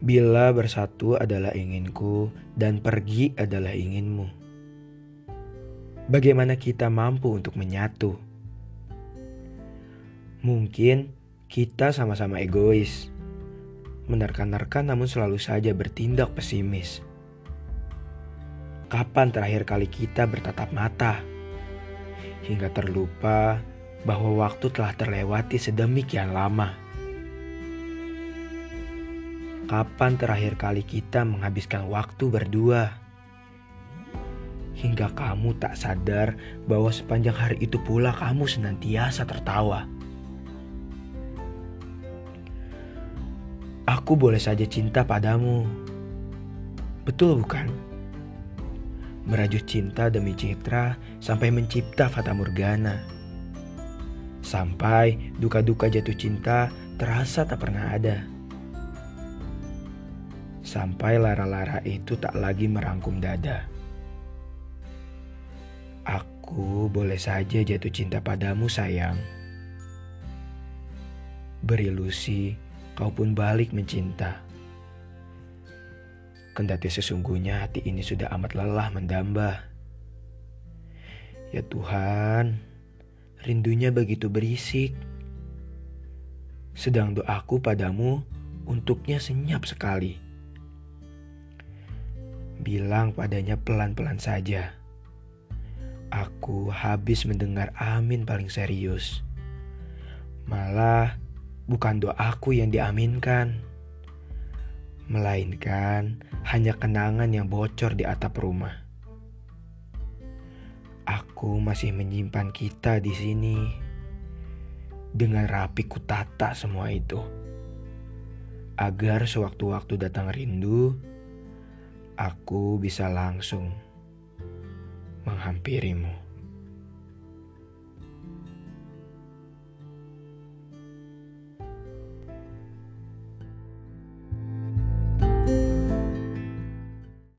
Bila bersatu adalah inginku dan pergi adalah inginmu. Bagaimana kita mampu untuk menyatu? Mungkin kita sama-sama egois, menerka-nerka namun selalu saja bertindak pesimis. Kapan terakhir kali kita bertatap mata? Hingga terlupa bahwa waktu telah terlewati sedemikian lama. Kapan terakhir kali kita menghabiskan waktu berdua? Hingga kamu tak sadar bahwa sepanjang hari itu pula kamu senantiasa tertawa. Aku boleh saja cinta padamu. Betul bukan? Merajut cinta demi citra sampai mencipta fata morgana. Sampai duka-duka jatuh cinta terasa tak pernah ada sampai lara-lara itu tak lagi merangkum dada. Aku boleh saja jatuh cinta padamu, sayang. Berilusi, kau pun balik mencinta. Kendati sesungguhnya hati ini sudah amat lelah mendamba. Ya Tuhan, rindunya begitu berisik. Sedang doaku padamu untuknya senyap sekali bilang padanya pelan-pelan saja. Aku habis mendengar amin paling serius. Malah bukan doaku yang diaminkan. Melainkan hanya kenangan yang bocor di atap rumah. Aku masih menyimpan kita di sini. Dengan rapi kutata semua itu. Agar sewaktu-waktu datang rindu, aku bisa langsung menghampirimu.